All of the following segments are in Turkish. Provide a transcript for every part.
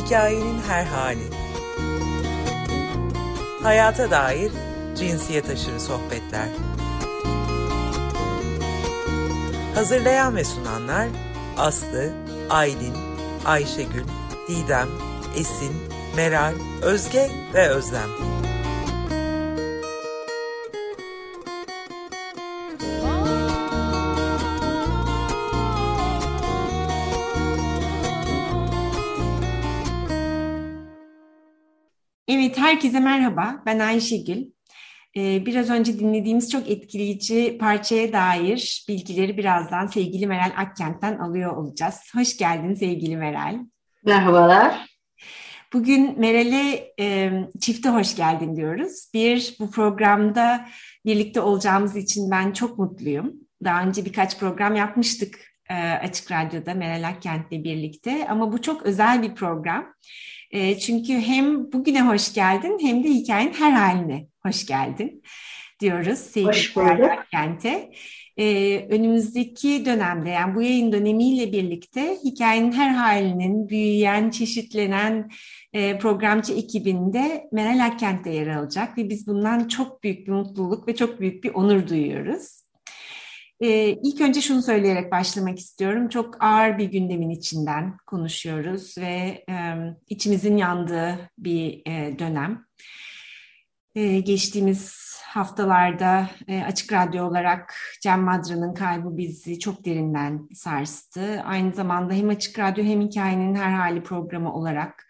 Hikayenin her hali. Hayata dair cinsiyet aşırı sohbetler. Hazırlayan ve sunanlar Aslı, Aylin, Ayşegül, Didem, Esin, Meral, Özge ve Özlem. Herkese merhaba. Ben Ayşegül. Ee, biraz önce dinlediğimiz çok etkileyici parçaya dair bilgileri birazdan sevgili Meral Akkent'ten alıyor olacağız. Hoş geldin sevgili Meral. Merhabalar. Bugün Meral'e e, çifte hoş geldin diyoruz. Bir, bu programda birlikte olacağımız için ben çok mutluyum. Daha önce birkaç program yapmıştık e, Açık Radyo'da Meral Akkent'le birlikte ama bu çok özel bir program. E, çünkü hem bugüne hoş geldin hem de hikayenin her haline hoş geldin diyoruz sevgili Kent'e. Ee, önümüzdeki dönemde yani bu yayın dönemiyle birlikte hikayenin her halinin büyüyen, çeşitlenen e, programcı ekibinde Meral Akkent'te yer alacak ve biz bundan çok büyük bir mutluluk ve çok büyük bir onur duyuyoruz. Ee, ilk önce şunu söyleyerek başlamak istiyorum. Çok ağır bir gündemin içinden konuşuyoruz ve e, içimizin yandığı bir e, dönem. E, geçtiğimiz haftalarda e, Açık Radyo olarak Cem Madra'nın kaybı bizi çok derinden sarstı. Aynı zamanda hem Açık Radyo hem Hikayenin Her Hali programı olarak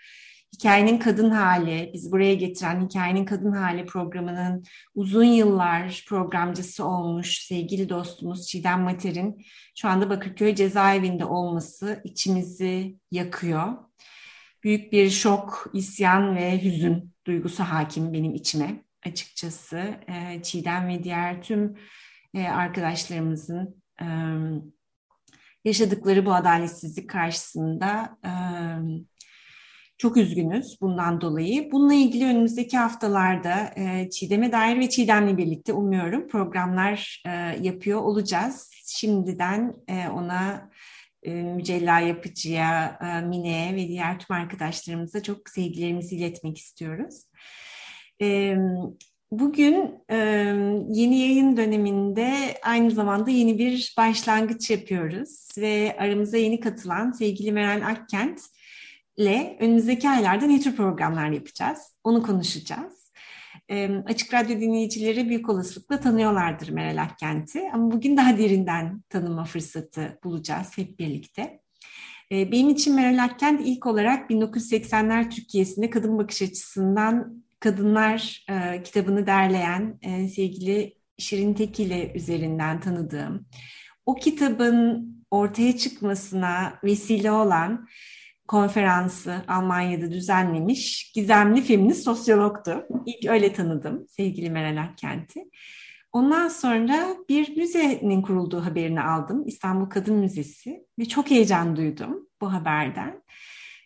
Hikayenin Kadın Hali, biz buraya getiren Hikayenin Kadın Hali programının uzun yıllar programcısı olmuş sevgili dostumuz Çiğdem Mater'in şu anda Bakırköy cezaevinde olması içimizi yakıyor. Büyük bir şok, isyan ve hüzün duygusu hakim benim içime açıkçası. Ee, Çiğdem ve diğer tüm e, arkadaşlarımızın yaşadıkları bu adaletsizlik karşısında çok üzgünüz bundan dolayı. Bununla ilgili önümüzdeki haftalarda e, Çiğdem'e dair ve Çiğdem'le birlikte umuyorum programlar e, yapıyor olacağız. Şimdiden e, ona e, Mücella Yapıcı'ya, e, Mine'ye ve diğer tüm arkadaşlarımıza çok sevgilerimizi iletmek istiyoruz. E, bugün yeni yayın döneminde aynı zamanda yeni bir başlangıç yapıyoruz ve aramıza yeni katılan sevgili Meral Akkent, ile önümüzdeki aylarda ne tür programlar yapacağız? Onu konuşacağız. E, Açık Radyo dinleyicileri büyük olasılıkla tanıyorlardır Meral Akkent'i ama bugün daha derinden tanıma fırsatı bulacağız hep birlikte. E, benim için Meral Akkent ilk olarak 1980'ler Türkiye'sinde kadın bakış açısından Kadınlar e, kitabını derleyen e, sevgili Şirin Tekili üzerinden tanıdığım, o kitabın ortaya çıkmasına vesile olan konferansı Almanya'da düzenlemiş gizemli feminist sosyologtu. İlk öyle tanıdım sevgili Meral Akkent'i. Ondan sonra bir müzenin kurulduğu haberini aldım. İstanbul Kadın Müzesi ve çok heyecan duydum bu haberden.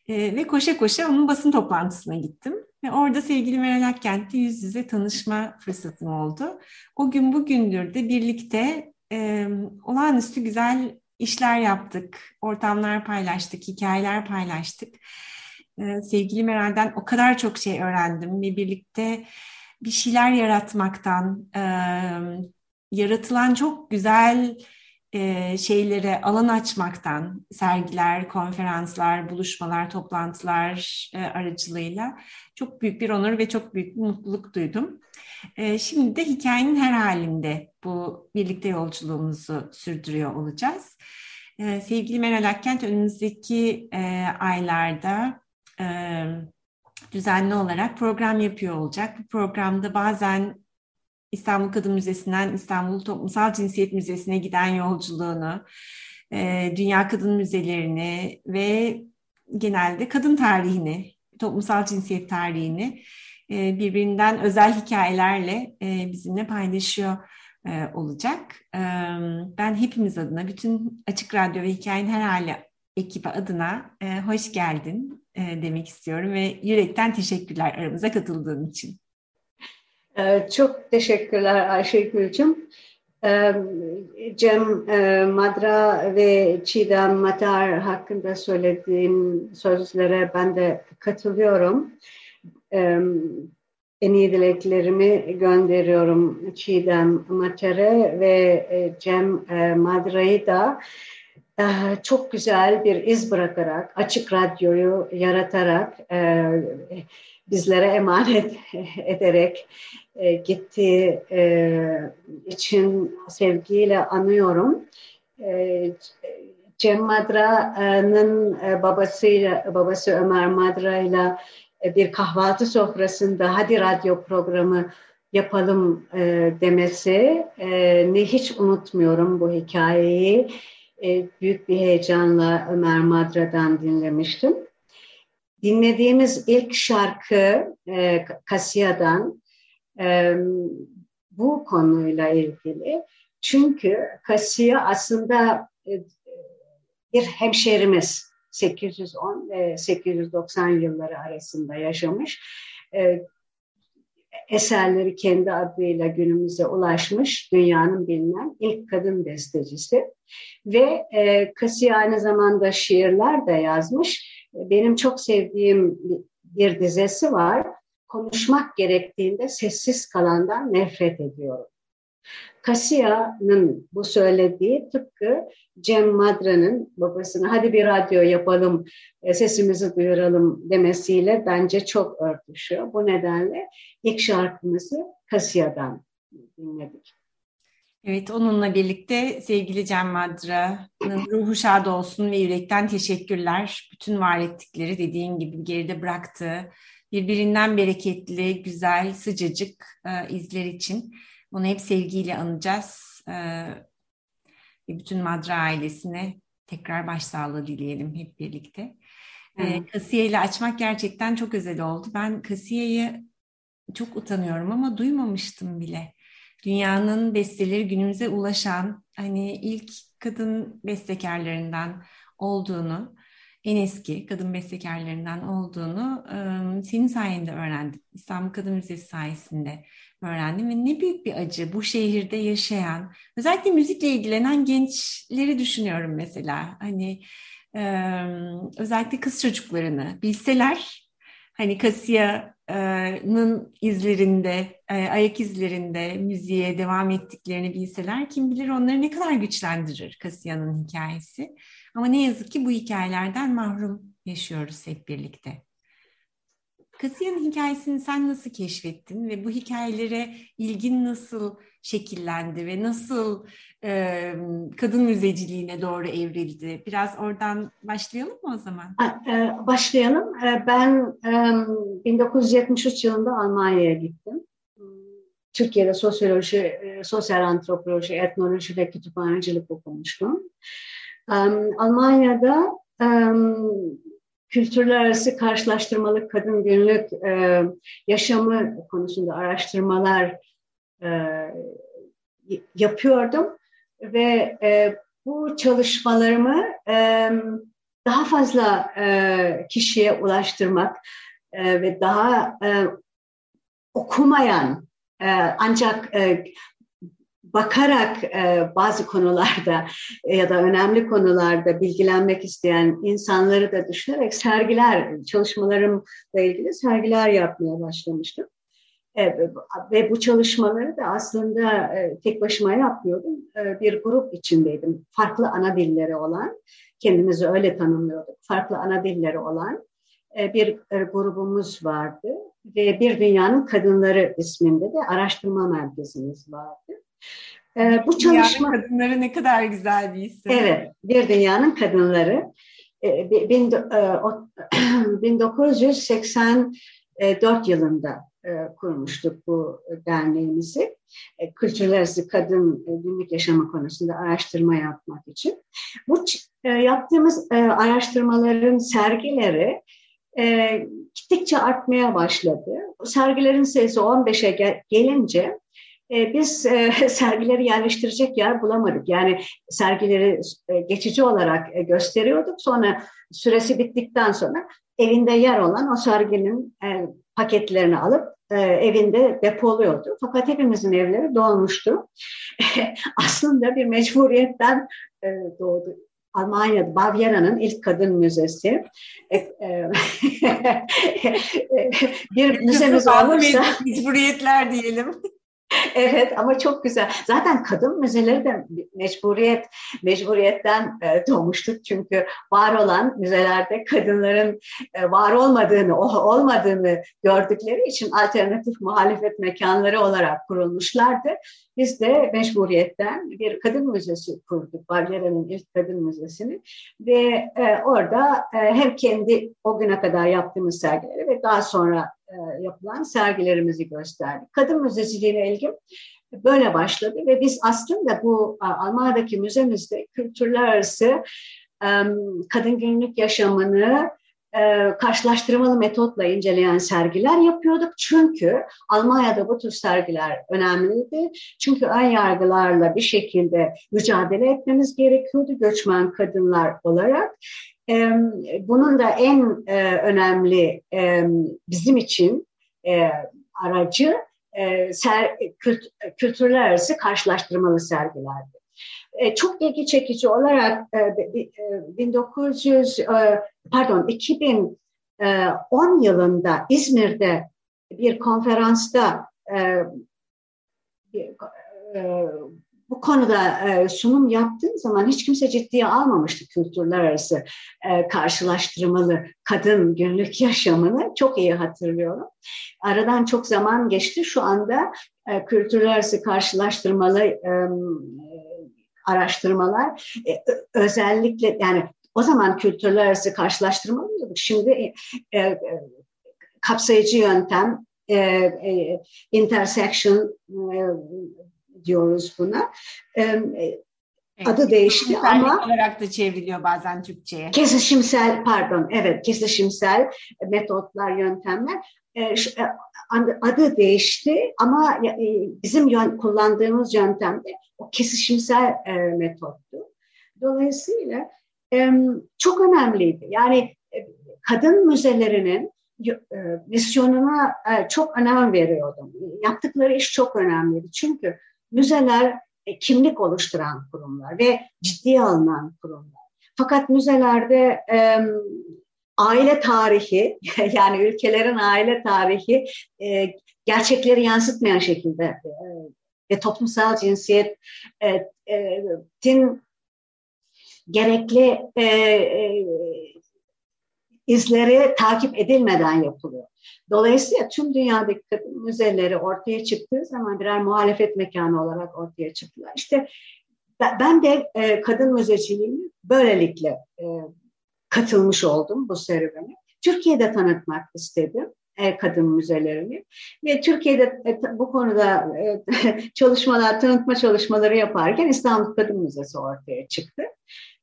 E, ve koşa koşa onun basın toplantısına gittim. Ve orada sevgili Meral Akkent'le yüz yüze tanışma fırsatım oldu. O gün bugündür de birlikte e, olağanüstü güzel işler yaptık, ortamlar paylaştık, hikayeler paylaştık. Ee, sevgili Meral'den o kadar çok şey öğrendim ve birlikte bir şeyler yaratmaktan, e, yaratılan çok güzel e, şeylere alan açmaktan, sergiler, konferanslar, buluşmalar, toplantılar e, aracılığıyla çok büyük bir onur ve çok büyük bir mutluluk duydum. E, şimdi de hikayenin her halinde bu birlikte yolculuğumuzu sürdürüyor olacağız. E, sevgili Meral Akkent önümüzdeki e, aylarda e, düzenli olarak program yapıyor olacak. Bu programda bazen İstanbul Kadın Müzesi'nden İstanbul Toplumsal Cinsiyet Müzesi'ne giden yolculuğunu, e, Dünya Kadın Müzelerini ve genelde kadın tarihini, toplumsal cinsiyet tarihini birbirinden özel hikayelerle e, bizimle paylaşıyor e, olacak. E, ben hepimiz adına, bütün Açık Radyo ve Hikayenin Her Hali ekibi adına e, hoş geldin e, demek istiyorum ve yürekten teşekkürler aramıza katıldığın için. Çok teşekkürler Ayşegül'cüm. Cem Madra ve Çiğdem Matar hakkında söylediğin sözlere ben de katılıyorum. En iyi dileklerimi gönderiyorum Çiğdem Matar'a ve Cem Madra'yı da çok güzel bir iz bırakarak, açık radyoyu yaratarak, bizlere emanet ederek e, gittiği e, için sevgiyle anıyorum. E, Cem Madra'nın e, babasıyla, babası Ömer Madra ile bir kahvaltı sofrasında hadi radyo programı yapalım e, demesi e, ne hiç unutmuyorum bu hikayeyi. E, büyük bir heyecanla Ömer Madra'dan dinlemiştim. Dinlediğimiz ilk şarkı e, Kasiya'dan e, bu konuyla ilgili. Çünkü Kasiya aslında e, bir hemşerimiz 810 ve 890 yılları arasında yaşamış. E, eserleri kendi adıyla günümüze ulaşmış dünyanın bilinen ilk kadın bestecisi. Ve e, Kasiye aynı zamanda şiirler de yazmış. Benim çok sevdiğim bir dizesi var konuşmak gerektiğinde sessiz kalandan nefret ediyorum. Kasiya'nın bu söylediği tıpkı Cem Madra'nın babasına hadi bir radyo yapalım, e, sesimizi duyuralım demesiyle bence çok örtüşüyor. Bu nedenle ilk şarkımızı Kasiya'dan dinledik. Evet, onunla birlikte sevgili Cem Madra'nın ruhu şad olsun ve yürekten teşekkürler. Bütün var ettikleri dediğin gibi geride bıraktığı birbirinden bereketli, güzel, sıcacık e, izler için. Bunu hep sevgiyle anacağız. E, ve bütün Madra ailesine tekrar başsağlığı dileyelim hep birlikte. E, Kasiye ile açmak gerçekten çok özel oldu. Ben Kasiye'yi çok utanıyorum ama duymamıştım bile. Dünyanın besteleri günümüze ulaşan hani ilk kadın bestekarlarından olduğunu en eski kadın bestekarlarından olduğunu senin sayende öğrendim. İstanbul Kadın Müzesi sayesinde öğrendim ve ne büyük bir acı bu şehirde yaşayan, özellikle müzikle ilgilenen gençleri düşünüyorum mesela. Hani özellikle kız çocuklarını bilseler, hani Kasiya'nın izlerinde, ayak izlerinde müziğe devam ettiklerini bilseler kim bilir onları ne kadar güçlendirir Kasiya'nın hikayesi. Ama ne yazık ki bu hikayelerden mahrum yaşıyoruz hep birlikte. Kasiya'nın hikayesini sen nasıl keşfettin ve bu hikayelere ilgin nasıl şekillendi ve nasıl e, kadın müzeciliğine doğru evrildi? Biraz oradan başlayalım mı o zaman? E, başlayalım. E, ben 1973 yılında Almanya'ya gittim. Türkiye'de sosyoloji, e, sosyal antropoloji, etnoloji ve kütüphanecilik okumuştum. Almanya'da kültürler arası karşılaştırmalı kadın günlük e, yaşamı konusunda araştırmalar e, yapıyordum. Ve e, bu çalışmalarımı daha fazla kişiye ulaştırmak ve daha okumayan ancak bakarak e, bazı konularda e, ya da önemli konularda bilgilenmek isteyen insanları da düşünerek sergiler, çalışmalarımla ilgili sergiler yapmaya başlamıştım. E, ve bu çalışmaları da aslında tek başıma yapmıyordum. Bir grup içindeydim. Farklı ana dilleri olan, kendimizi öyle tanımlıyorduk. Farklı ana dilleri olan bir grubumuz vardı. Ve Bir Dünyanın Kadınları isminde de araştırma merkezimiz vardı. Ee, bu çalışma dünyanın kadınları ne kadar güzel bir isim. Evet, bir dünyanın kadınları. Ee, bin, e, 1984 yılında e, kurmuştuk bu derneğimizi. E, kültürler arası kadın e, günlük yaşamı konusunda araştırma yapmak için. Bu e, yaptığımız e, araştırmaların sergileri e, gittikçe artmaya başladı. Sergilerin sayısı 15'e gelince e, biz e, sergileri yerleştirecek yer bulamadık. Yani sergileri e, geçici olarak e, gösteriyorduk. Sonra süresi bittikten sonra evinde yer olan o serginin paketlerini alıp evinde depoluyordu. Fakat hepimizin evleri dolmuştu. Aslında bir mecburiyetten doğdu. Almanya'da Bavyera'nın ilk kadın müzesi. Bir müzemiz olursa... Mecburiyetler diyelim. evet ama çok güzel. Zaten kadın müzeleri de mecburiyet, mecburiyetten e, doğmuştur. Çünkü var olan müzelerde kadınların e, var olmadığını, olmadığını gördükleri için alternatif muhalefet mekanları olarak kurulmuşlardı. Biz de mecburiyetten bir kadın müzesi kurduk. Barlera'nın ilk kadın müzesini ve e, orada e, hem kendi o güne kadar yaptığımız sergileri ve daha sonra e, yapılan sergilerimizi gösterdik. Kadın müzeciliğine ilgim böyle başladı ve biz aslında bu Almanya'daki müzemizde kültürler arası kadın günlük yaşamını e, karşılaştırmalı metotla inceleyen sergiler yapıyorduk. Çünkü Almanya'da bu tür sergiler önemliydi. Çünkü ön yargılarla bir şekilde mücadele etmemiz gerekiyordu göçmen kadınlar olarak. Bunun da en e, önemli bizim için e, aracı e, kültürler arası karşılaştırmalı sergilerdi. Çok ilgi çekici olarak 1900 pardon 2010 yılında İzmir'de bir konferansta bu konuda e, sunum yaptığım zaman hiç kimse ciddiye almamıştı kültürler arası e, karşılaştırmalı kadın günlük yaşamını. Çok iyi hatırlıyorum. Aradan çok zaman geçti. Şu anda e, kültürler arası karşılaştırmalı e, araştırmalar e, özellikle yani o zaman kültürler arası karşılaştırmalıydık. Şimdi e, e, kapsayıcı yöntem, e, e, intersection e, diyoruz buna. Evet, adı değişti ama olarak da çevriliyor bazen Türkçe'ye. Kesişimsel pardon evet kesişimsel metotlar yöntemler e, adı değişti ama e, bizim kullandığımız yöntemde o kesişimsel e, metottu. Dolayısıyla çok önemliydi. Yani kadın müzelerinin misyonuna çok önem veriyordum. Yaptıkları iş çok önemliydi. Çünkü müzeler e, kimlik oluşturan kurumlar ve ciddiye alınan kurumlar. Fakat müzelerde e, aile tarihi yani ülkelerin aile tarihi e, gerçekleri yansıtmayan şekilde e, ve toplumsal cinsiyetin e, gerekli e, e, izleri takip edilmeden yapılıyor. Dolayısıyla tüm dünyadaki kadın müzeleri ortaya çıktığı zaman birer muhalefet mekanı olarak ortaya çıktılar. İşte ben de e, kadın müzeciliğini böylelikle e, katılmış oldum bu serüvene. Türkiye'de tanıtmak istedim e, kadın müzelerini ve Türkiye'de e, bu konuda e, çalışmalar, tanıtma çalışmaları yaparken İstanbul Kadın Müzesi ortaya çıktı.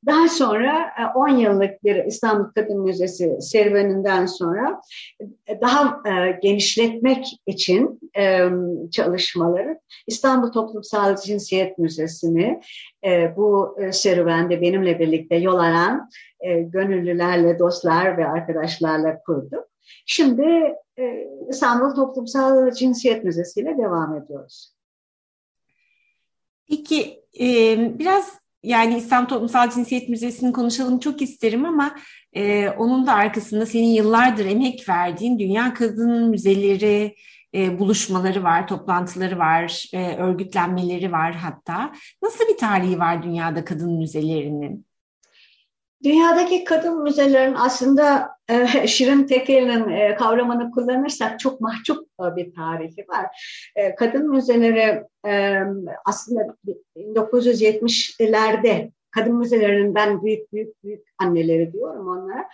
Daha sonra 10 e, yıllık bir İstanbul Kadın Müzesi serüveninden sonra e, daha e, genişletmek için çalışmaları İstanbul Toplumsal Cinsiyet Müzesi'ni bu serüvende benimle birlikte yol alan gönüllülerle, dostlar ve arkadaşlarla kurduk. Şimdi İstanbul Toplumsal Cinsiyet Müzesi ile devam ediyoruz. Peki biraz yani İslam Toplumsal Cinsiyet Müzesi'ni konuşalım çok isterim ama e, onun da arkasında senin yıllardır emek verdiğin Dünya Kadın Müzeleri e, buluşmaları var, toplantıları var, e, örgütlenmeleri var hatta. Nasıl bir tarihi var dünyada kadın müzelerinin? Dünyadaki kadın müzelerin aslında e, Şirin Tekel'in e, kavramını kullanırsak çok mahcup bir tarihi var. E, kadın müzeleri e, aslında 1970'lerde kadın müzelerinin ben büyük büyük büyük anneleri diyorum onlara.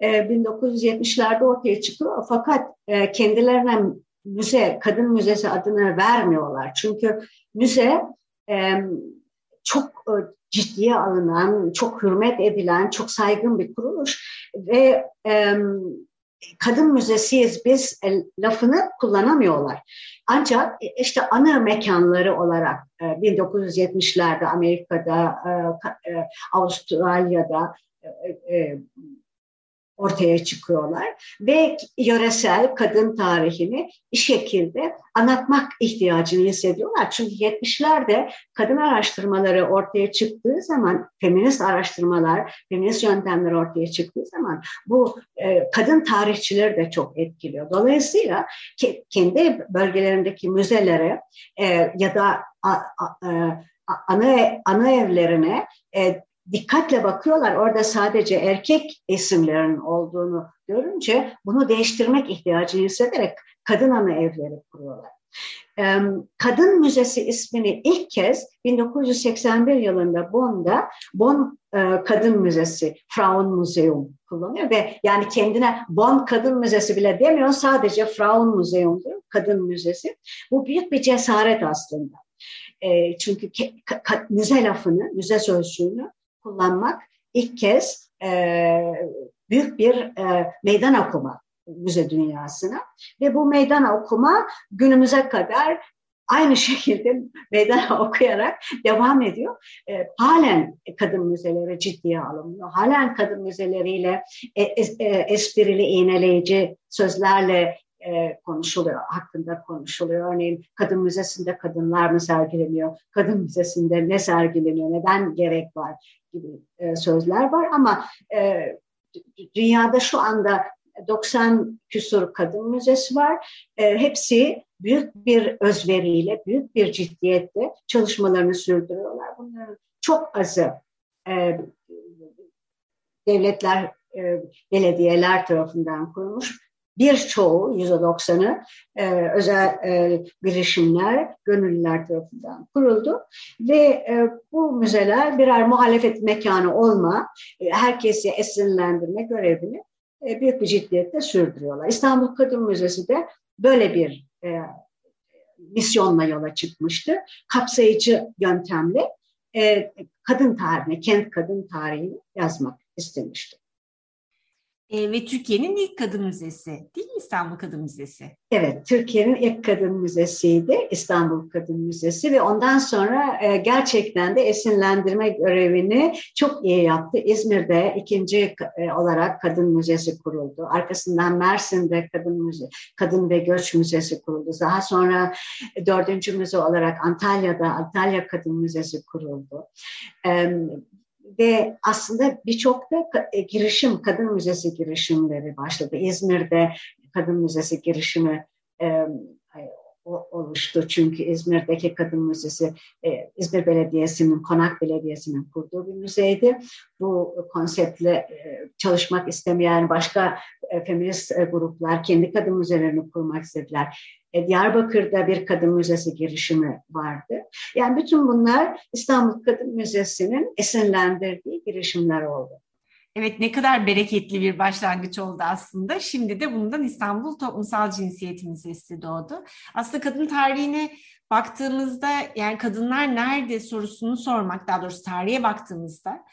E, 1970'lerde ortaya çıkıyor fakat e, kendilerine müze, kadın müzesi adını vermiyorlar. Çünkü müze e, çok e, ciddiye alınan, çok hürmet edilen, çok saygın bir kuruluş ve e, kadın müzesiyiz biz e, lafını kullanamıyorlar. Ancak e, işte ana mekanları olarak e, 1970'lerde Amerika'da, e, e, Avustralya'da, ortaya çıkıyorlar ve yöresel kadın tarihini bir şekilde anlatmak ihtiyacını hissediyorlar. Çünkü 70'lerde kadın araştırmaları ortaya çıktığı zaman, feminist araştırmalar, feminist yöntemler ortaya çıktığı zaman bu e, kadın tarihçileri de çok etkiliyor. Dolayısıyla ke, kendi bölgelerindeki müzelere e, ya da a, a, a, ana, ana evlerine e, dikkatle bakıyorlar. Orada sadece erkek isimlerin olduğunu görünce bunu değiştirmek ihtiyacını hissederek kadın ana evleri kuruyorlar. Kadın Müzesi ismini ilk kez 1981 yılında Bonn'da Bonn Kadın Müzesi, Frauen Museum kullanıyor ve yani kendine Bonn Kadın Müzesi bile demiyor sadece Frauen Museum diyor, Kadın Müzesi. Bu büyük bir cesaret aslında. Çünkü müze lafını, müze sözcüğünü kullanmak ilk kez e, büyük bir e, meydan okuma müze dünyasına ve bu meydan okuma günümüze kadar aynı şekilde meydan okuyarak devam ediyor. E, halen kadın müzeleri ciddiye alınıyor. Halen kadın müzeleriyle e, e, esprili, iğneleyici sözlerle e, konuşuluyor, hakkında konuşuluyor. Örneğin kadın müzesinde kadınlar mı sergileniyor, kadın müzesinde ne sergileniyor, neden gerek var gibi e, sözler var ama e, dünyada şu anda 90 küsur kadın müzesi var. E, hepsi büyük bir özveriyle, büyük bir ciddiyetle çalışmalarını sürdürüyorlar. Bunların çok azı e, devletler, e, belediyeler tarafından kurulmuş birçoğu %90'ı e, özel e, girişimler, gönüllüler tarafından kuruldu ve e, bu müzeler birer muhalefet mekanı olma, e, herkesi esinlendirme görevini e, büyük bir ciddiyetle sürdürüyorlar. İstanbul Kadın Müzesi de böyle bir e, misyonla yola çıkmıştı. Kapsayıcı yöntemle e, kadın tarihini, kent kadın tarihini yazmak istemişti e, ve Türkiye'nin ilk kadın müzesi değil mi İstanbul Kadın Müzesi? Evet, Türkiye'nin ilk kadın müzesiydi İstanbul Kadın Müzesi ve ondan sonra e, gerçekten de esinlendirme görevini çok iyi yaptı. İzmir'de ikinci e, olarak kadın müzesi kuruldu. Arkasından Mersin'de kadın müze, kadın ve göç müzesi kuruldu. Daha sonra dördüncü müze olarak Antalya'da Antalya Kadın Müzesi kuruldu. E, ve aslında birçok da e, girişim, kadın müzesi girişimleri başladı. İzmir'de kadın müzesi girişimi oluştu. Çünkü İzmir'deki Kadın Müzesi e, İzmir Belediyesi'nin, Konak Belediyesi'nin kurduğu bir müzeydi. Bu konseptle e, çalışmak istemeyen başka e, feminist gruplar kendi kadın müzelerini kurmak istediler. Diyarbakır'da bir kadın müzesi girişimi vardı. Yani bütün bunlar İstanbul Kadın Müzesi'nin esinlendirdiği girişimler oldu. Evet ne kadar bereketli bir başlangıç oldu aslında. Şimdi de bundan İstanbul Toplumsal Cinsiyet Müzesi doğdu. Aslında kadın tarihine baktığımızda yani kadınlar nerede sorusunu sormak daha doğrusu tarihe baktığımızda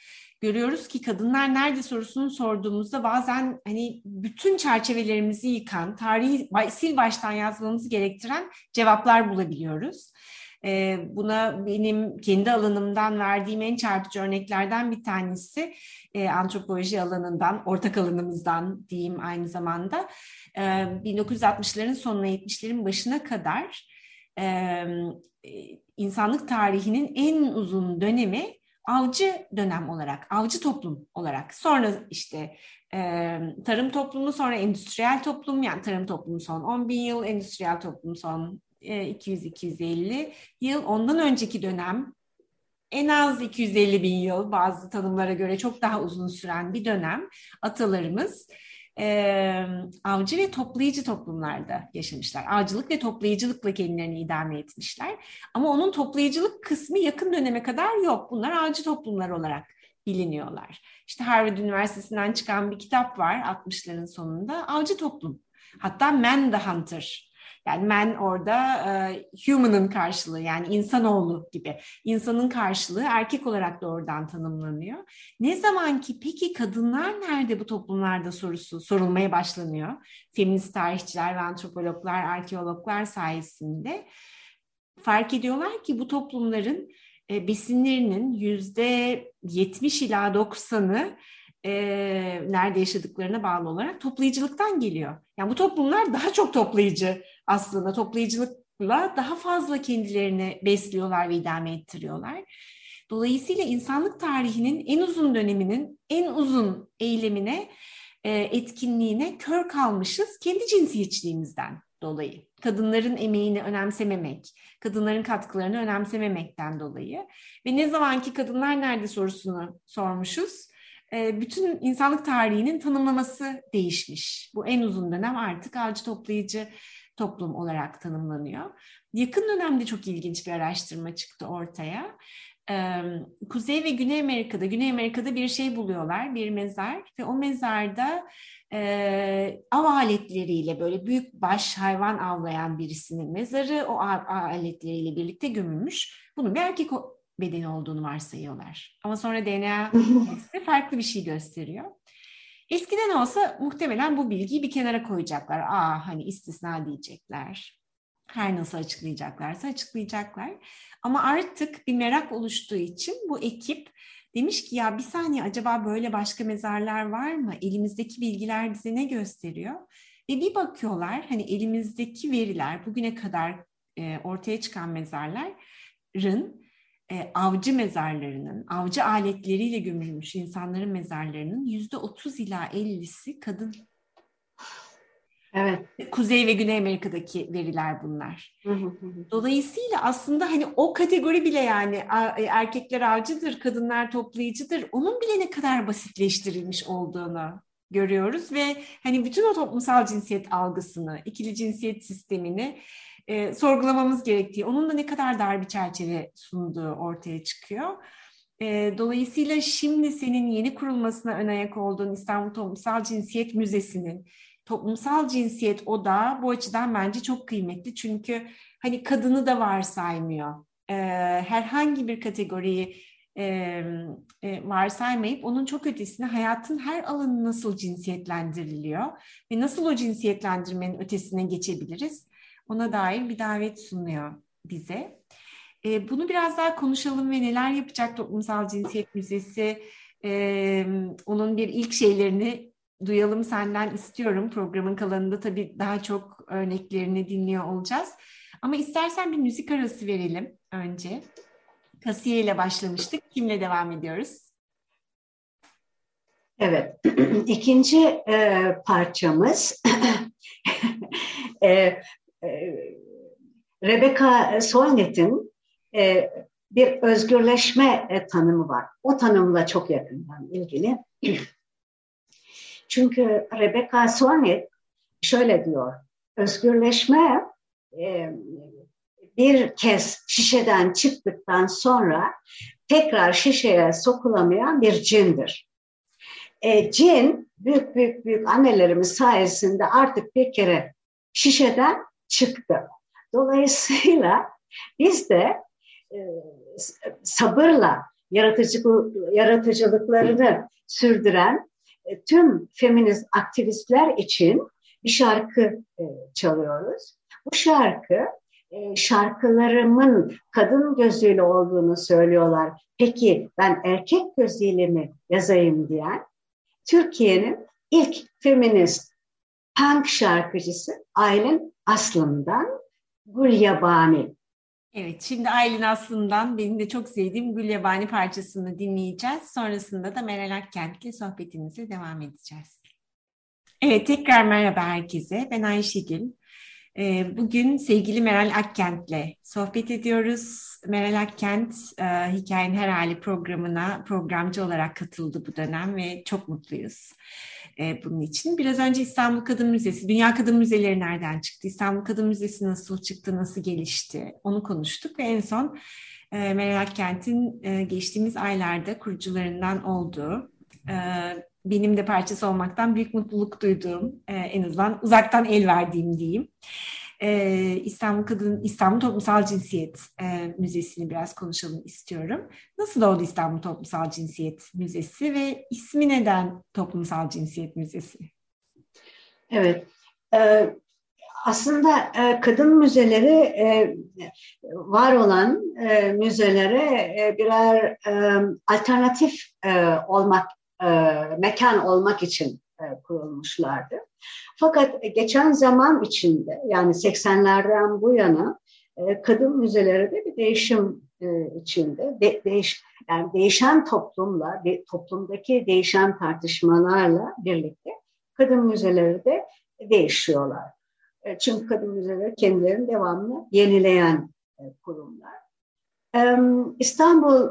görüyoruz ki kadınlar nerede sorusunu sorduğumuzda bazen hani bütün çerçevelerimizi yıkan, tarihi sil baştan yazmamızı gerektiren cevaplar bulabiliyoruz. Ee, buna benim kendi alanımdan verdiğim en çarpıcı örneklerden bir tanesi e, antropoloji alanından, ortak alanımızdan diyeyim aynı zamanda. E, 1960'ların sonuna 70'lerin başına kadar e, insanlık tarihinin en uzun dönemi avcı dönem olarak, avcı toplum olarak. Sonra işte e, tarım toplumu, sonra endüstriyel toplum, yani tarım toplumu son 10 bin yıl, endüstriyel toplum son 200-250 yıl. Ondan önceki dönem en az 250 bin yıl bazı tanımlara göre çok daha uzun süren bir dönem atalarımız e, avcı ve toplayıcı toplumlarda yaşamışlar. Avcılık ve toplayıcılıkla kendilerini idame etmişler. Ama onun toplayıcılık kısmı yakın döneme kadar yok. Bunlar avcı toplumlar olarak biliniyorlar. İşte Harvard Üniversitesi'nden çıkan bir kitap var 60'ların sonunda. Avcı toplum. Hatta Man the Hunter yani man orada e, human'ın karşılığı yani insanoğlu gibi. İnsanın karşılığı erkek olarak doğrudan tanımlanıyor. Ne zaman ki peki kadınlar nerede bu toplumlarda sorusu sorulmaya başlanıyor. Feminist tarihçiler ve antropologlar, arkeologlar sayesinde fark ediyorlar ki bu toplumların e, besinlerinin yüzde 70 ila 90'ı e, nerede yaşadıklarına bağlı olarak toplayıcılıktan geliyor. Yani bu toplumlar daha çok toplayıcı aslında. Toplayıcılıkla daha fazla kendilerini besliyorlar ve idame ettiriyorlar. Dolayısıyla insanlık tarihinin en uzun döneminin en uzun eylemine, e, etkinliğine kör kalmışız kendi cinsiyetçiliğimizden dolayı. Kadınların emeğini önemsememek, kadınların katkılarını önemsememekten dolayı. Ve ne zamanki kadınlar nerede sorusunu sormuşuz, e, bütün insanlık tarihinin tanımlaması değişmiş. Bu en uzun dönem artık avcı toplayıcı toplum olarak tanımlanıyor. Yakın dönemde çok ilginç bir araştırma çıktı ortaya. Kuzey ve Güney Amerika'da, Güney Amerika'da bir şey buluyorlar, bir mezar ve o mezarda e, av aletleriyle böyle büyük baş hayvan avlayan birisinin mezarı o av aletleriyle birlikte gömülmüş. Bunun bir erkek bedeni olduğunu varsayıyorlar. Ama sonra DNA testi farklı bir şey gösteriyor. Eskiden olsa muhtemelen bu bilgiyi bir kenara koyacaklar. Aa hani istisna diyecekler. Her nasıl açıklayacaklarsa açıklayacaklar. Ama artık bir merak oluştuğu için bu ekip demiş ki ya bir saniye acaba böyle başka mezarlar var mı? Elimizdeki bilgiler bize ne gösteriyor? Ve bir bakıyorlar hani elimizdeki veriler bugüne kadar e, ortaya çıkan mezarların e, avcı mezarlarının, avcı aletleriyle gömülmüş insanların mezarlarının yüzde otuz ila ellisi kadın. Evet. Kuzey ve Güney Amerika'daki veriler bunlar. Dolayısıyla aslında hani o kategori bile yani e, erkekler avcıdır, kadınlar toplayıcıdır. Onun bile ne kadar basitleştirilmiş olduğunu görüyoruz ve hani bütün o toplumsal cinsiyet algısını, ikili cinsiyet sistemini e, sorgulamamız gerektiği, onun da ne kadar dar bir çerçeve sunduğu ortaya çıkıyor. E, dolayısıyla şimdi senin yeni kurulmasına ön ayak olduğun İstanbul Toplumsal Cinsiyet Müzesi'nin toplumsal cinsiyet odağı bu açıdan bence çok kıymetli. Çünkü hani kadını da varsaymıyor. E, herhangi bir kategoriyi e, e, varsaymayıp onun çok ötesine hayatın her alanı nasıl cinsiyetlendiriliyor ve nasıl o cinsiyetlendirmenin ötesine geçebiliriz ona dair bir davet sunuyor bize. E, bunu biraz daha konuşalım ve neler yapacak Toplumsal Cinsiyet Müzesi, e, onun bir ilk şeylerini duyalım senden istiyorum. Programın kalanında tabii daha çok örneklerini dinliyor olacağız. Ama istersen bir müzik arası verelim önce. Kasiye ile başlamıştık. Kimle devam ediyoruz? Evet, ikinci e, parçamız e, Rebecca Solnit'in e, bir özgürleşme e, tanımı var. O tanımla çok yakından ilgili. Çünkü Rebecca Solnit şöyle diyor, özgürleşme bir kez şişeden çıktıktan sonra tekrar şişeye sokulamayan bir cindir. E, cin büyük büyük büyük annelerimiz sayesinde artık bir kere şişeden çıktı. Dolayısıyla biz de e, sabırla yaratıcı, yaratıcılıklarını sürdüren e, tüm feminist aktivistler için bir şarkı e, çalıyoruz. Bu şarkı e, şarkılarımın kadın gözüyle olduğunu söylüyorlar. Peki ben erkek gözüyle mi yazayım diyen Türkiye'nin ilk feminist punk şarkıcısı Aylin Aslım'dan Gül Yabani. Evet, şimdi Aylin Aslı'ndan benim de çok sevdiğim Gül Yabani parçasını dinleyeceğiz. Sonrasında da Meral Akkent'le sohbetimize devam edeceğiz. Evet, tekrar merhaba herkese. Ben Ayşegül. Ee, bugün sevgili Meral Akkent'le sohbet ediyoruz. Meral Akkent, e, Hikayenin Her Hali programına programcı olarak katıldı bu dönem ve çok mutluyuz e, bunun için. Biraz önce İstanbul Kadın Müzesi, Dünya Kadın Müzeleri nereden çıktı? İstanbul Kadın Müzesi nasıl çıktı, nasıl gelişti? Onu konuştuk ve en son e, Meral Akkent'in e, geçtiğimiz aylarda kurucularından olduğu, e, benim de parçası olmaktan büyük mutluluk duyduğum, e, en azından uzaktan el verdiğim diyeyim e, İstanbul Kadın İstanbul Toplumsal Cinsiyet e, Müzesi'ni biraz konuşalım istiyorum. Nasıl oldu İstanbul Toplumsal Cinsiyet Müzesi ve ismi neden Toplumsal Cinsiyet Müzesi? Evet, e, aslında e, kadın müzeleri e, var olan e, müzelere e, birer e, alternatif e, olmak e, mekan olmak için kurulmuşlardı. Fakat geçen zaman içinde yani 80'lerden bu yana e, kadın müzeleri de bir değişim e, içinde de, değiş, yani değişen toplumla de, toplumdaki değişen tartışmalarla birlikte kadın müzeleri de değişiyorlar. E, çünkü kadın müzeleri kendilerini devamlı yenileyen e, kurumlar. İstanbul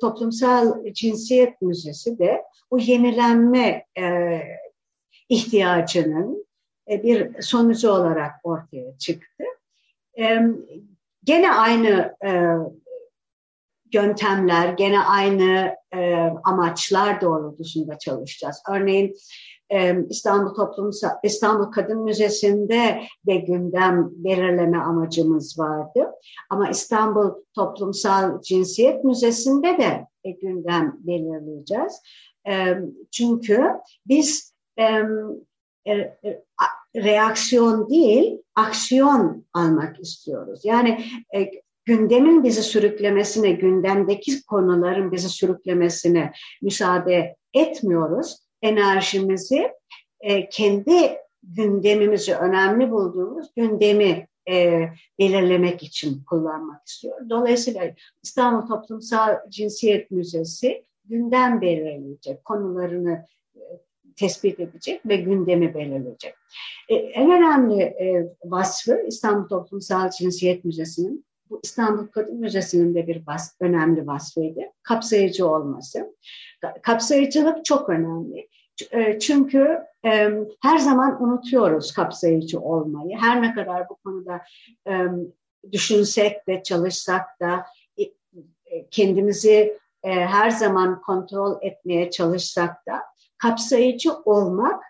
Toplumsal Cinsiyet Müzesi de bu yenilenme ihtiyacının bir sonucu olarak ortaya çıktı. Gene aynı yöntemler, gene aynı amaçlar doğrultusunda çalışacağız. Örneğin İstanbul Toplumsal İstanbul Kadın Müzesi'nde de gündem belirleme amacımız vardı. Ama İstanbul Toplumsal Cinsiyet Müzesi'nde de gündem belirleyeceğiz. Çünkü biz e, e, reaksiyon değil, aksiyon almak istiyoruz. Yani e, gündemin bizi sürüklemesine, gündemdeki konuların bizi sürüklemesine müsaade etmiyoruz enerjimizi e, kendi gündemimizi önemli bulduğumuz gündemi e, belirlemek için kullanmak istiyor. Dolayısıyla İstanbul Toplumsal Cinsiyet Müzesi gündem belirleyecek, konularını e, tespit edecek ve gündemi belirleyecek. E, en önemli e, vasfı İstanbul Toplumsal Cinsiyet Müzesi'nin bu İstanbul Kadın Müzesi'nin de bir bas, önemli vasfıydı. Kapsayıcı olması. Kapsayıcılık çok önemli. E, çünkü e, her zaman unutuyoruz kapsayıcı olmayı. Her ne kadar bu konuda e, düşünsek ve çalışsak da kendimizi her zaman kontrol etmeye çalışsak da kapsayıcı olmak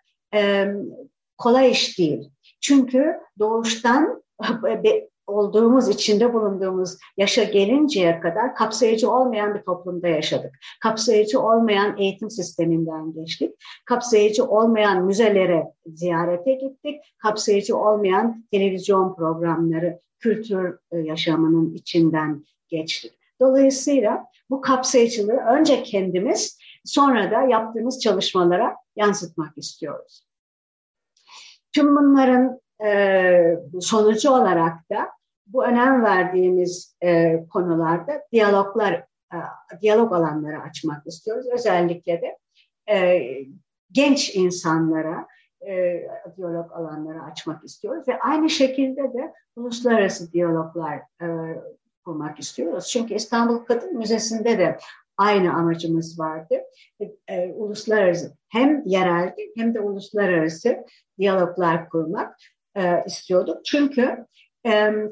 kolay iş değil. Çünkü doğuştan olduğumuz, içinde bulunduğumuz yaşa gelinceye kadar kapsayıcı olmayan bir toplumda yaşadık. Kapsayıcı olmayan eğitim sisteminden geçtik. Kapsayıcı olmayan müzelere ziyarete gittik. Kapsayıcı olmayan televizyon programları, kültür e, yaşamının içinden geçtik. Dolayısıyla bu kapsayıcılığı önce kendimiz sonra da yaptığımız çalışmalara yansıtmak istiyoruz. Tüm bunların e, sonucu olarak da bu önem verdiğimiz e, konularda diyaloglar, e, diyalog alanları açmak istiyoruz. Özellikle de e, genç insanlara e, diyalog alanları açmak istiyoruz ve aynı şekilde de uluslararası diyaloglar e, kurmak istiyoruz. Çünkü İstanbul Kadın Müzesi'nde de aynı amacımız vardı. E, e, uluslararası hem yerelde hem de uluslararası diyaloglar kurmak e, istiyorduk. Çünkü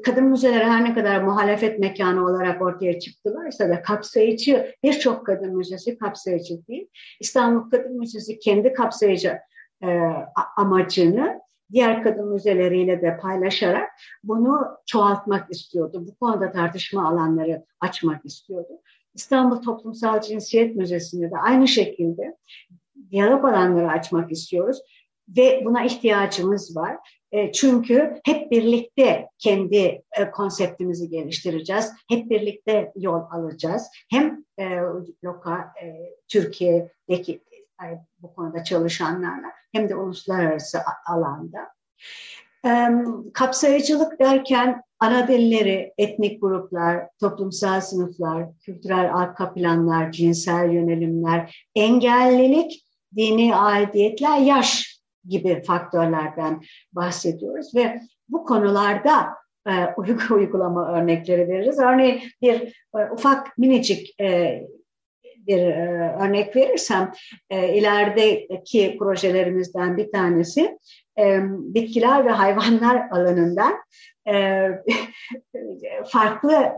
kadın müzeleri her ne kadar muhalefet mekanı olarak ortaya çıktılarsa da kapsayıcı birçok kadın müzesi kapsayıcı değil. İstanbul Kadın Müzesi kendi kapsayıcı e, amacını diğer kadın müzeleriyle de paylaşarak bunu çoğaltmak istiyordu. Bu konuda tartışma alanları açmak istiyordu. İstanbul Toplumsal Cinsiyet Müzesi'nde de aynı şekilde diyalog alanları açmak istiyoruz ve buna ihtiyacımız var. E, çünkü hep birlikte kendi e, konseptimizi geliştireceğiz. Hep birlikte yol alacağız. Hem e, lokal Türkiye'deki bu konuda çalışanlarla hem de uluslararası alanda. kapsayıcılık derken ana dilleri, etnik gruplar, toplumsal sınıflar, kültürel arka planlar, cinsel yönelimler, engellilik, dini aidiyetler, yaş gibi faktörlerden bahsediyoruz ve bu konularda e, uygulama örnekleri veririz. Örneğin bir e, ufak minicik e, bir e, örnek verirsem ilerideki projelerimizden bir tanesi bitkiler ve hayvanlar alanından farklı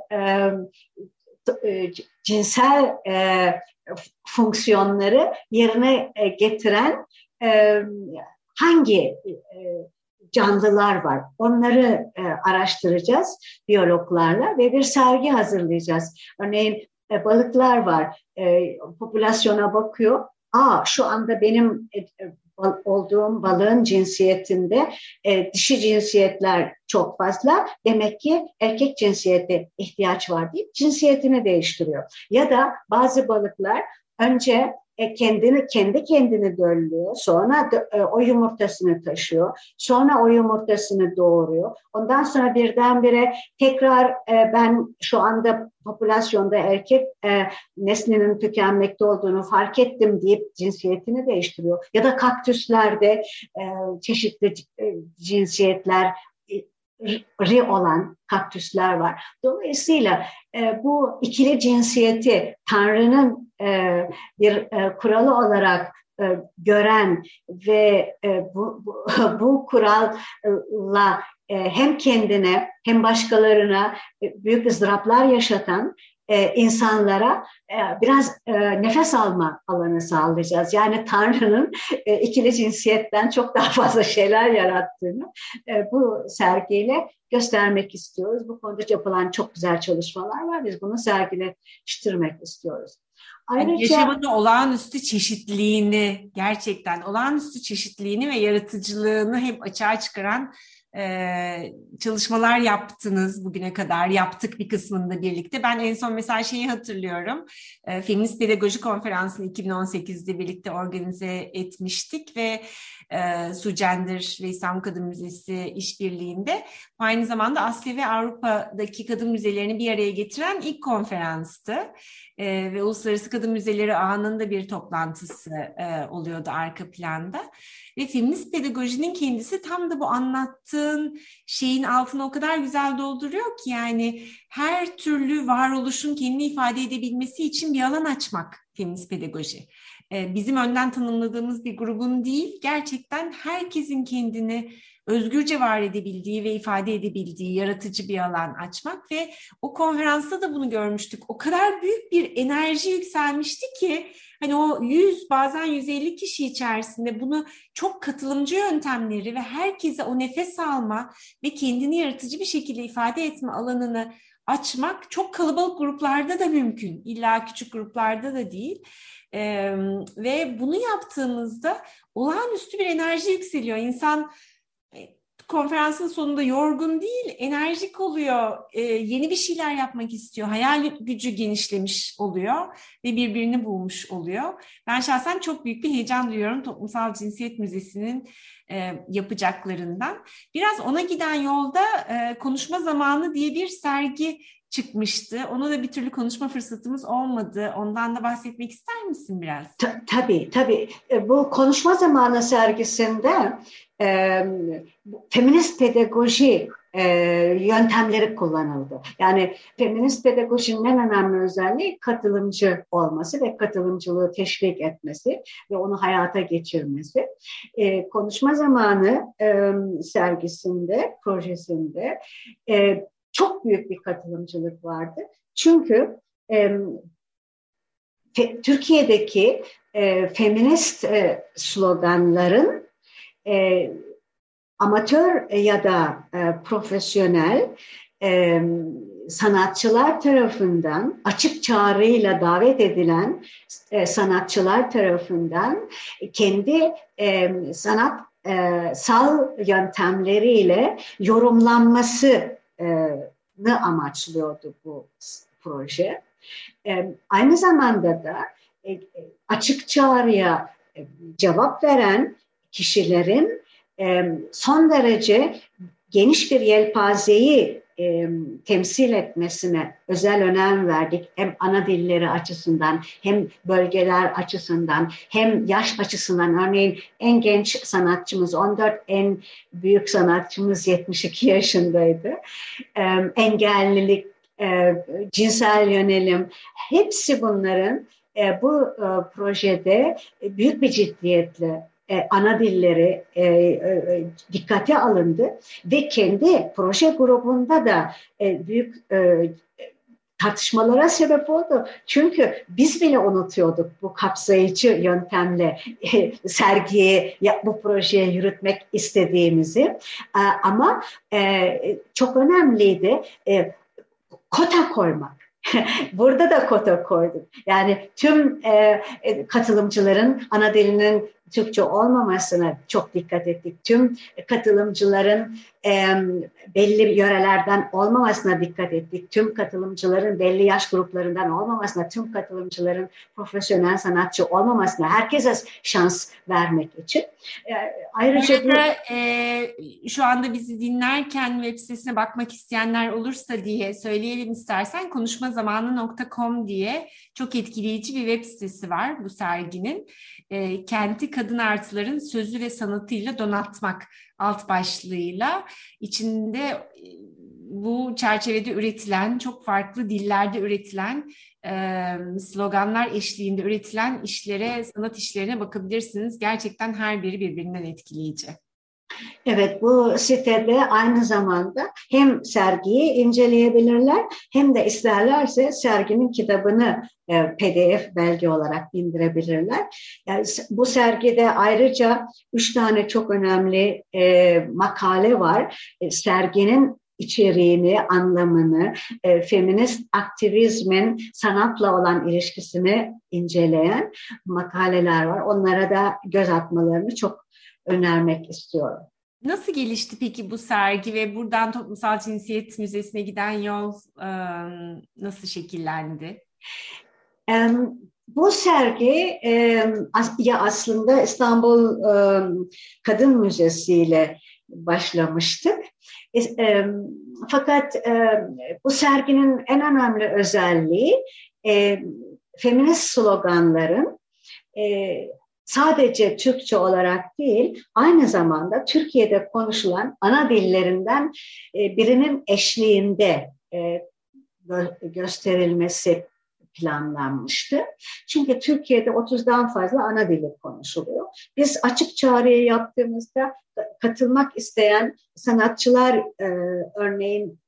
cinsel fonksiyonları yerine getiren hangi canlılar var onları araştıracağız biyologlarla ve bir sergi hazırlayacağız. Örneğin e, balıklar var popülasyona bakıyor. Aa şu anda benim e, e olduğum balığın cinsiyetinde e, dişi cinsiyetler çok fazla. Demek ki erkek cinsiyete ihtiyaç var deyip cinsiyetini değiştiriyor. Ya da bazı balıklar önce e, kendini kendi kendini döllüyor. Sonra e, o yumurtasını taşıyor. Sonra o yumurtasını doğuruyor. Ondan sonra birdenbire tekrar e, ben şu anda popülasyonda erkek neslinin tükenmekte olduğunu fark ettim deyip cinsiyetini değiştiriyor. Ya da kaktüslerde çeşitli cinsiyetler ri olan kaktüsler var. Dolayısıyla e, bu ikili cinsiyeti Tanrı'nın bir e, kuralı olarak e, gören ve e, bu, bu, bu kuralla e, hem kendine hem başkalarına e, büyük ızdıraplar yaşatan e, insanlara e, biraz e, nefes alma alanı sağlayacağız. Yani Tanrı'nın e, ikili cinsiyetten çok daha fazla şeyler yarattığını e, bu sergiyle göstermek istiyoruz. Bu konuda yapılan çok güzel çalışmalar var. Biz bunu sergileştirmek istiyoruz. Ayrıca, yani yaşamında olağanüstü çeşitliliğini gerçekten olağanüstü çeşitliliğini ve yaratıcılığını hep açığa çıkaran e, çalışmalar yaptınız bugüne kadar. Yaptık bir kısmında birlikte. Ben en son mesela şeyi hatırlıyorum. E, Feminist Pedagoji Konferansı'nı 2018'de birlikte organize etmiştik ve e, Sucender ve İstanbul Kadın Müzesi işbirliğinde aynı zamanda Asya ve Avrupa'daki kadın müzelerini bir araya getiren ilk konferanstı. E, ve Uluslararası Kadın Müzeleri Ağı'nın bir toplantısı e, oluyordu arka planda. Ve feminist pedagojinin kendisi tam da bu anlattığın şeyin altına o kadar güzel dolduruyor ki yani her türlü varoluşun kendini ifade edebilmesi için bir alan açmak feminist pedagoji. Ee, bizim önden tanımladığımız bir grubun değil, gerçekten herkesin kendini özgürce var edebildiği ve ifade edebildiği yaratıcı bir alan açmak ve o konferansta da bunu görmüştük. O kadar büyük bir enerji yükselmişti ki hani o 100 bazen 150 kişi içerisinde bunu çok katılımcı yöntemleri ve herkese o nefes alma ve kendini yaratıcı bir şekilde ifade etme alanını açmak çok kalabalık gruplarda da mümkün. İlla küçük gruplarda da değil. Ee, ve bunu yaptığımızda olağanüstü bir enerji yükseliyor. İnsan konferansın sonunda yorgun değil, enerjik oluyor, e, yeni bir şeyler yapmak istiyor, hayal gücü genişlemiş oluyor ve birbirini bulmuş oluyor. Ben şahsen çok büyük bir heyecan duyuyorum Toplumsal Cinsiyet Müzesi'nin e, yapacaklarından. Biraz ona giden yolda e, konuşma zamanı diye bir sergi çıkmıştı. Onu da bir türlü konuşma fırsatımız olmadı. Ondan da bahsetmek ister misin biraz? Ta, tabii, tabii. E, bu konuşma zamanı sergisinde e, feminist pedagoji e, yöntemleri kullanıldı. Yani feminist pedagojinin en önemli özelliği katılımcı olması ve katılımcılığı teşvik etmesi ve onu hayata geçirmesi. E, konuşma zamanı e, sergisinde, projesinde e, çok büyük bir katılımcılık vardı. Çünkü e, fe, Türkiye'deki e, feminist e, sloganların e, amatör ya da e, profesyonel e, sanatçılar tarafından açık çağrıyla davet edilen e, sanatçılar tarafından kendi e, sanat e, sal yöntemleriyle yorumlanması amaçlıyordu bu proje. E, aynı zamanda da e, açık çağrıya cevap veren kişilerin son derece geniş bir yelpazeyi e, temsil etmesine özel önem verdik. Hem ana dilleri açısından hem bölgeler açısından hem yaş açısından. Örneğin en genç sanatçımız 14, en büyük sanatçımız 72 yaşındaydı. E, engellilik, e, cinsel yönelim hepsi bunların e, bu e, projede büyük bir ciddiyetle e, ana dilleri e, e, dikkate alındı ve kendi proje grubunda da e, büyük e, tartışmalara sebep oldu. Çünkü biz bile unutuyorduk bu kapsayıcı yöntemle e, sergiye, ya, bu projeye yürütmek istediğimizi. E, ama e, çok önemliydi e, kota koymak. Burada da kota koyduk. Yani tüm e, e, katılımcıların ana dilinin Türkçe olmamasına çok dikkat ettik. Tüm katılımcıların e, belli yörelerden olmamasına dikkat ettik. Tüm katılımcıların belli yaş gruplarından olmamasına, tüm katılımcıların profesyonel sanatçı olmamasına, herkese şans vermek için. E, ayrıca bu... e, şu anda bizi dinlerken web sitesine bakmak isteyenler olursa diye söyleyelim istersen konuşmazamanı.com diye çok etkileyici bir web sitesi var bu serginin. E, kenti kadın artıların sözü ve sanatıyla donatmak alt başlığıyla içinde e, bu çerçevede üretilen, çok farklı dillerde üretilen e, sloganlar eşliğinde üretilen işlere, sanat işlerine bakabilirsiniz. Gerçekten her biri birbirinden etkileyici. Evet bu sitede aynı zamanda hem sergiyi inceleyebilirler hem de isterlerse serginin kitabını PDF belge olarak indirebilirler. Yani bu sergide ayrıca üç tane çok önemli e, makale var. E, serginin içeriğini, anlamını, e, feminist aktivizmin sanatla olan ilişkisini inceleyen makaleler var. Onlara da göz atmalarını çok önermek istiyorum. Nasıl gelişti peki bu sergi ve buradan Toplumsal Cinsiyet Müzesi'ne giden yol e, nasıl şekillendi? Bu sergi ya aslında İstanbul Kadın Müzesi ile başlamıştık. Fakat bu serginin en önemli özelliği feminist sloganların sadece Türkçe olarak değil, aynı zamanda Türkiye'de konuşulan ana dillerinden e, birinin eşliğinde e, gösterilmesi planlanmıştı. Çünkü Türkiye'de 30'dan fazla ana dili konuşuluyor. Biz açık çağrıyı yaptığımızda katılmak isteyen sanatçılar e, örneğin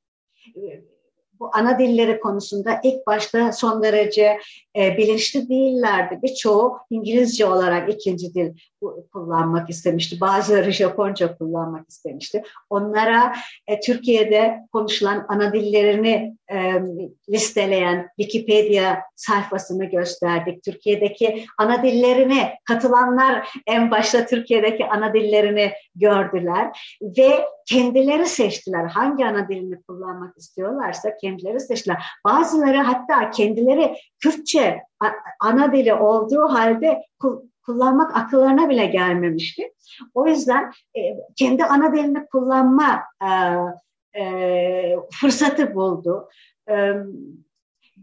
bu ana dilleri konusunda ilk başta son derece e, bilinçli değillerdi. Birçoğu İngilizce olarak ikinci dil kullanmak istemişti. Bazıları Japonca kullanmak istemişti. Onlara e, Türkiye'de konuşulan ana dillerini e, listeleyen Wikipedia sayfasını gösterdik. Türkiye'deki ana dillerini katılanlar en başta Türkiye'deki ana dillerini gördüler ve kendileri seçtiler. Hangi ana dilini kullanmak istiyorlarsa kendileri seçtiler. Bazıları hatta kendileri Kürtçe ana dili olduğu halde kullanmak akıllarına bile gelmemişti. O yüzden e, kendi ana dilini kullanma e, e, fırsatı buldu. E,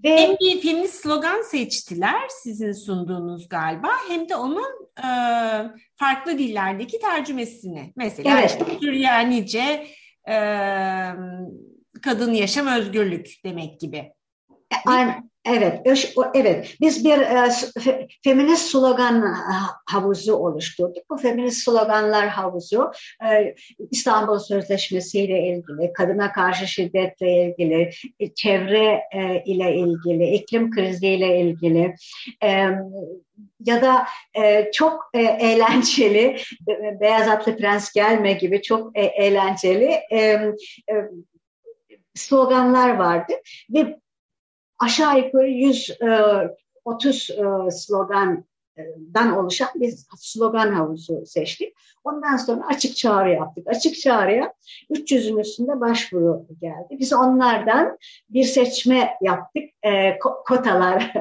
ve hem bir feminist slogan seçtiler sizin sunduğunuz galiba hem de onun e, farklı dillerdeki tercümesini. Mesela evet. işte Süryanice e, kadın yaşam özgürlük demek gibi. Aynen, Evet, evet. Biz bir e, feminist slogan e, havuzu oluşturduk. Bu feminist sloganlar havuzu e, İstanbul Sözleşmesi ile ilgili, kadına karşı şiddetle ilgili, e, çevre e, ile ilgili, iklim kriziyle ilgili e, ya da e, çok e, eğlenceli, Beyaz Atlı Prens gelme gibi çok e, eğlenceli e, e, sloganlar vardı ve aşağı yukarı 130 e, e, slogandan oluşan bir slogan havuzu seçtik. Ondan sonra açık çağrı yaptık. Açık çağrıya 300'ün üstünde başvuru geldi. Biz onlardan bir seçme yaptık. E, kotalar,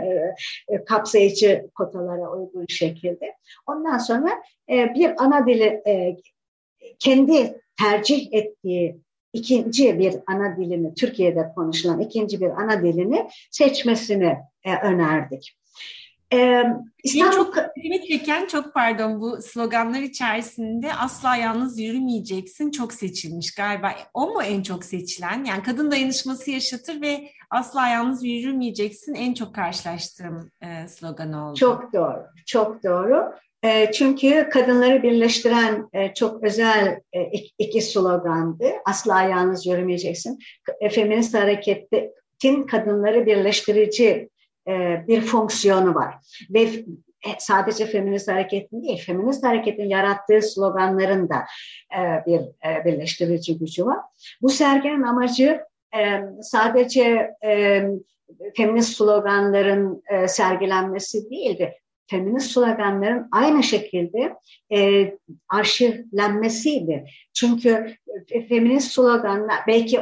kapsayıcı kotalara uygun şekilde. Ondan sonra bir ana dili kendi tercih ettiği ikinci bir ana dilini, Türkiye'de konuşulan ikinci bir ana dilini seçmesini e, önerdik. Ee, İstanbul... çok dikkatimi çeken çok pardon bu sloganlar içerisinde asla yalnız yürümeyeceksin çok seçilmiş galiba. O mu en çok seçilen? Yani kadın dayanışması yaşatır ve asla yalnız yürümeyeceksin en çok karşılaştığım e, slogan oldu. Çok doğru, çok doğru. E, çünkü kadınları birleştiren e, çok özel e, iki slogandı. Asla yalnız yürümeyeceksin. Feminist hareketin kadınları birleştirici bir fonksiyonu var. Ve sadece feminist hareketin değil, feminist hareketin yarattığı sloganların da bir birleştirici gücü var. Bu serginin amacı sadece feminist sloganların sergilenmesi değildi feminist sloganların aynı şekilde e, arşivlenmesiydi. Çünkü e, feminist sloganlar belki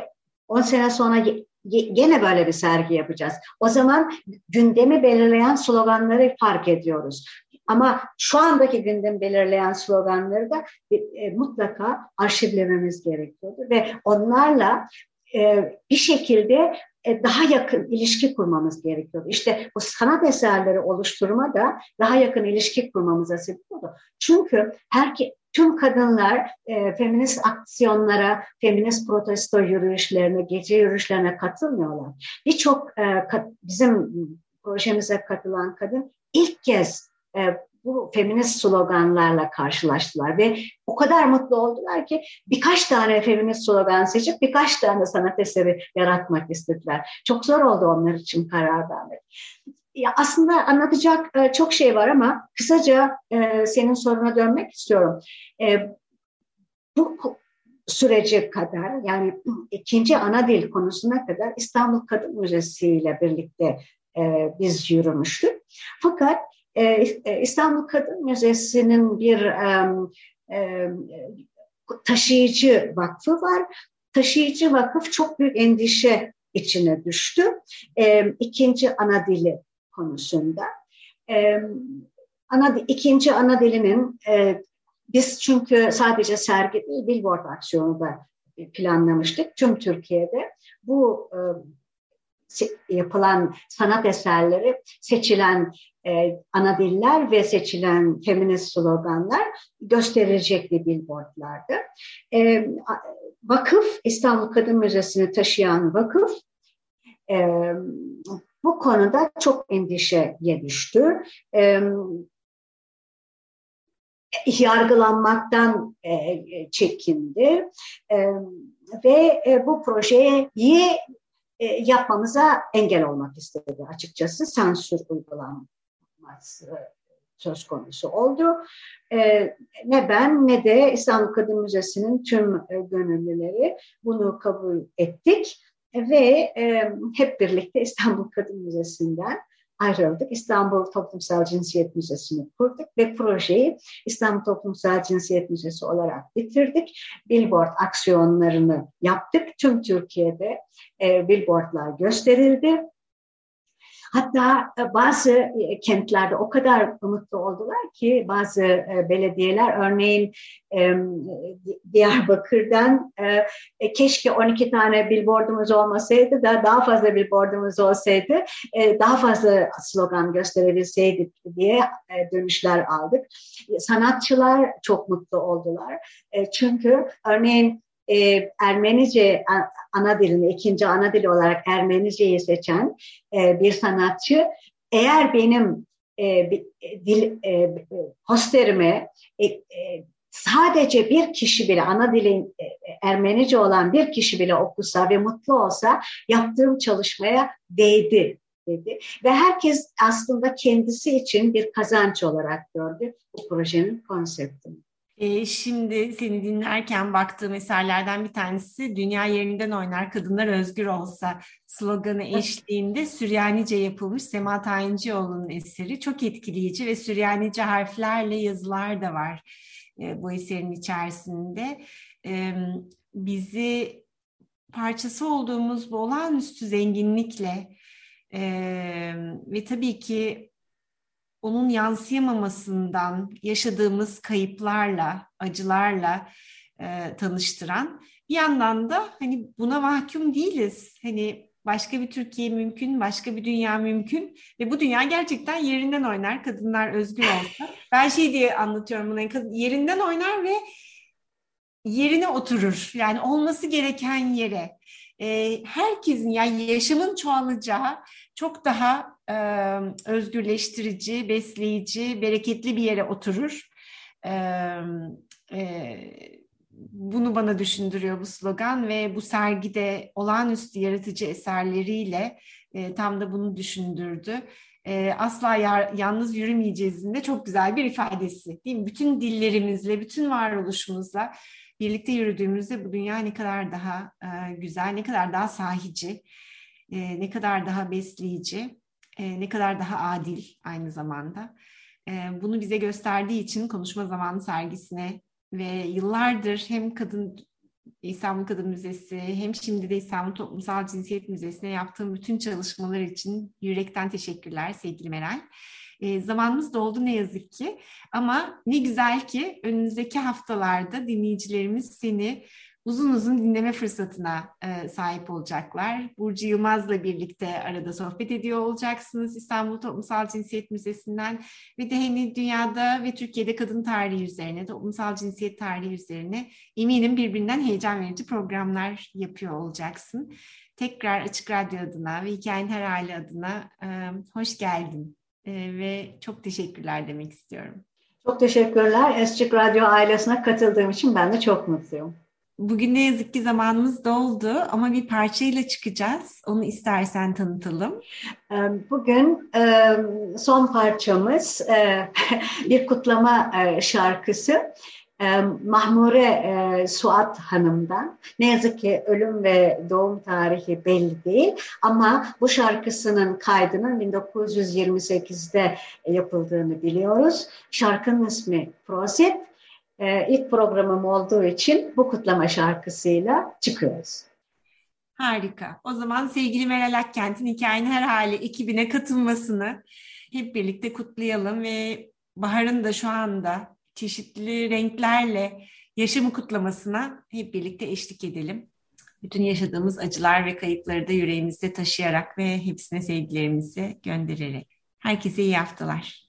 10 sene sonra gene böyle bir sergi yapacağız. O zaman gündemi belirleyen sloganları fark ediyoruz. Ama şu andaki gündem belirleyen sloganları da e, mutlaka arşivlememiz gerekiyordu ve onlarla e, bir şekilde e, daha yakın ilişki kurmamız gerekiyordu. İşte bu sanat eserleri oluşturma da daha yakın ilişki kurmamıza sebep oldu. Çünkü her tüm kadınlar e, feminist aksiyonlara, feminist protesto yürüyüşlerine, gece yürüyüşlerine katılmıyorlar. Birçok e, kat, bizim projemize katılan kadın ilk kez e, bu feminist sloganlarla karşılaştılar ve o kadar mutlu oldular ki birkaç tane feminist slogan seçip birkaç tane sanat eseri yaratmak istediler. Çok zor oldu onlar için karar vermek. Ya aslında anlatacak e, çok şey var ama kısaca e, senin soruna dönmek istiyorum. E, bu süreci kadar yani ikinci ana dil konusuna kadar İstanbul Kadın Müzesi ile birlikte biz yürümüştük. Fakat İstanbul Kadın Müzesi'nin bir e, taşıyıcı vakfı var. Taşıyıcı vakıf çok büyük endişe içine düştü. İkinci ana dili konusunda. Ana, ikinci ana dilinin biz çünkü sadece sergi değil, billboard aksiyonu da planlamıştık tüm Türkiye'de. Bu yapılan sanat eserleri seçilen e, ana diller ve seçilen feminist sloganlar gösterilecekti billboardlarda. E, vakıf, İstanbul Kadın Müzesi'ni taşıyan vakıf e, bu konuda çok endişeye düştü. E, yargılanmaktan e, çekindi e, ve e, bu projeyi e, yapmamıza engel olmak istedi açıkçası. Sansür uygulanması söz konusu oldu. E, ne ben ne de İstanbul Kadın Müzesi'nin tüm e, gönüllüleri bunu kabul ettik ve hep birlikte İstanbul Kadın Müzesi'nden ayrıldık. İstanbul Toplumsal Cinsiyet Müzesi'ni kurduk ve projeyi İstanbul Toplumsal Cinsiyet Müzesi olarak bitirdik. Billboard aksiyonlarını yaptık. Tüm Türkiye'de e, billboardlar gösterildi. Hatta e, bazı e, kentlerde o kadar mutlu oldular ki bazı e, belediyeler örneğin Diyarbakır'dan keşke 12 tane billboardumuz olmasaydı da daha fazla billboardumuz olsaydı daha fazla slogan gösterebilseydik diye dönüşler aldık. Sanatçılar çok mutlu oldular. Çünkü örneğin e, Ermenice ana dilini, ikinci ana dili olarak Ermenice'yi seçen e, bir sanatçı eğer benim e, dil e, posterime e, e, sadece bir kişi bile ana dilin e, Ermenice olan bir kişi bile okusa ve mutlu olsa yaptığım çalışmaya değdi dedi. Ve herkes aslında kendisi için bir kazanç olarak gördü bu projenin konseptini. E, şimdi seni dinlerken baktığım eserlerden bir tanesi Dünya Yerinden Oynar Kadınlar Özgür Olsa sloganı eşliğinde Süryanice yapılmış Sema Tayincioğlu'nun eseri. Çok etkileyici ve Süryanice harflerle yazılar da var e, bu eserin içerisinde. E, bizi parçası olduğumuz bu olağanüstü zenginlikle e, ve tabii ki onun yansıyamamasından yaşadığımız kayıplarla, acılarla e, tanıştıran bir yandan da hani buna mahkum değiliz. Hani başka bir Türkiye mümkün, başka bir dünya mümkün ve bu dünya gerçekten yerinden oynar. Kadınlar özgür olsa. Ben şey diye anlatıyorum bunu. Yerinden oynar ve yerine oturur. Yani olması gereken yere. E, herkesin yani yaşamın çoğalacağı çok daha özgürleştirici, besleyici, bereketli bir yere oturur. Bunu bana düşündürüyor bu slogan ve bu sergide olağanüstü yaratıcı eserleriyle tam da bunu düşündürdü. Asla yalnız yürümeyeceğizin de çok güzel bir ifadesi değil mi? Bütün dillerimizle, bütün varoluşumuzla birlikte yürüdüğümüzde bu dünya ne kadar daha güzel, ne kadar daha sahici, ne kadar daha besleyici, e, ne kadar daha adil aynı zamanda. bunu bize gösterdiği için konuşma zamanı sergisine ve yıllardır hem kadın İstanbul Kadın Müzesi hem şimdi de İstanbul Toplumsal Cinsiyet Müzesi'ne yaptığım bütün çalışmalar için yürekten teşekkürler sevgili Meral. E, zamanımız doldu ne yazık ki ama ne güzel ki önümüzdeki haftalarda dinleyicilerimiz seni uzun uzun dinleme fırsatına e, sahip olacaklar. Burcu Yılmaz'la birlikte arada sohbet ediyor olacaksınız İstanbul Toplumsal Cinsiyet Müzesi'nden ve de hani dünyada ve Türkiye'de kadın tarihi üzerine, toplumsal cinsiyet tarihi üzerine eminim birbirinden heyecan verici programlar yapıyor olacaksın. Tekrar Açık Radyo adına ve Hikayenin Her Hali adına e, hoş geldin e, ve çok teşekkürler demek istiyorum. Çok teşekkürler. Açık Radyo ailesine katıldığım için ben de çok mutluyum. Bugün ne yazık ki zamanımız doldu ama bir parçayla çıkacağız. Onu istersen tanıtalım. Bugün son parçamız bir kutlama şarkısı. Mahmure Suat Hanım'dan. Ne yazık ki ölüm ve doğum tarihi belli değil ama bu şarkısının kaydının 1928'de yapıldığını biliyoruz. Şarkının ismi Prosit e, ilk programım olduğu için bu kutlama şarkısıyla çıkıyoruz. Harika. O zaman sevgili Meral Akkent'in hikayenin her hali ekibine katılmasını hep birlikte kutlayalım ve Bahar'ın da şu anda çeşitli renklerle yaşamı kutlamasına hep birlikte eşlik edelim. Bütün yaşadığımız acılar ve kayıpları da yüreğimizde taşıyarak ve hepsine sevgilerimizi göndererek. Herkese iyi haftalar.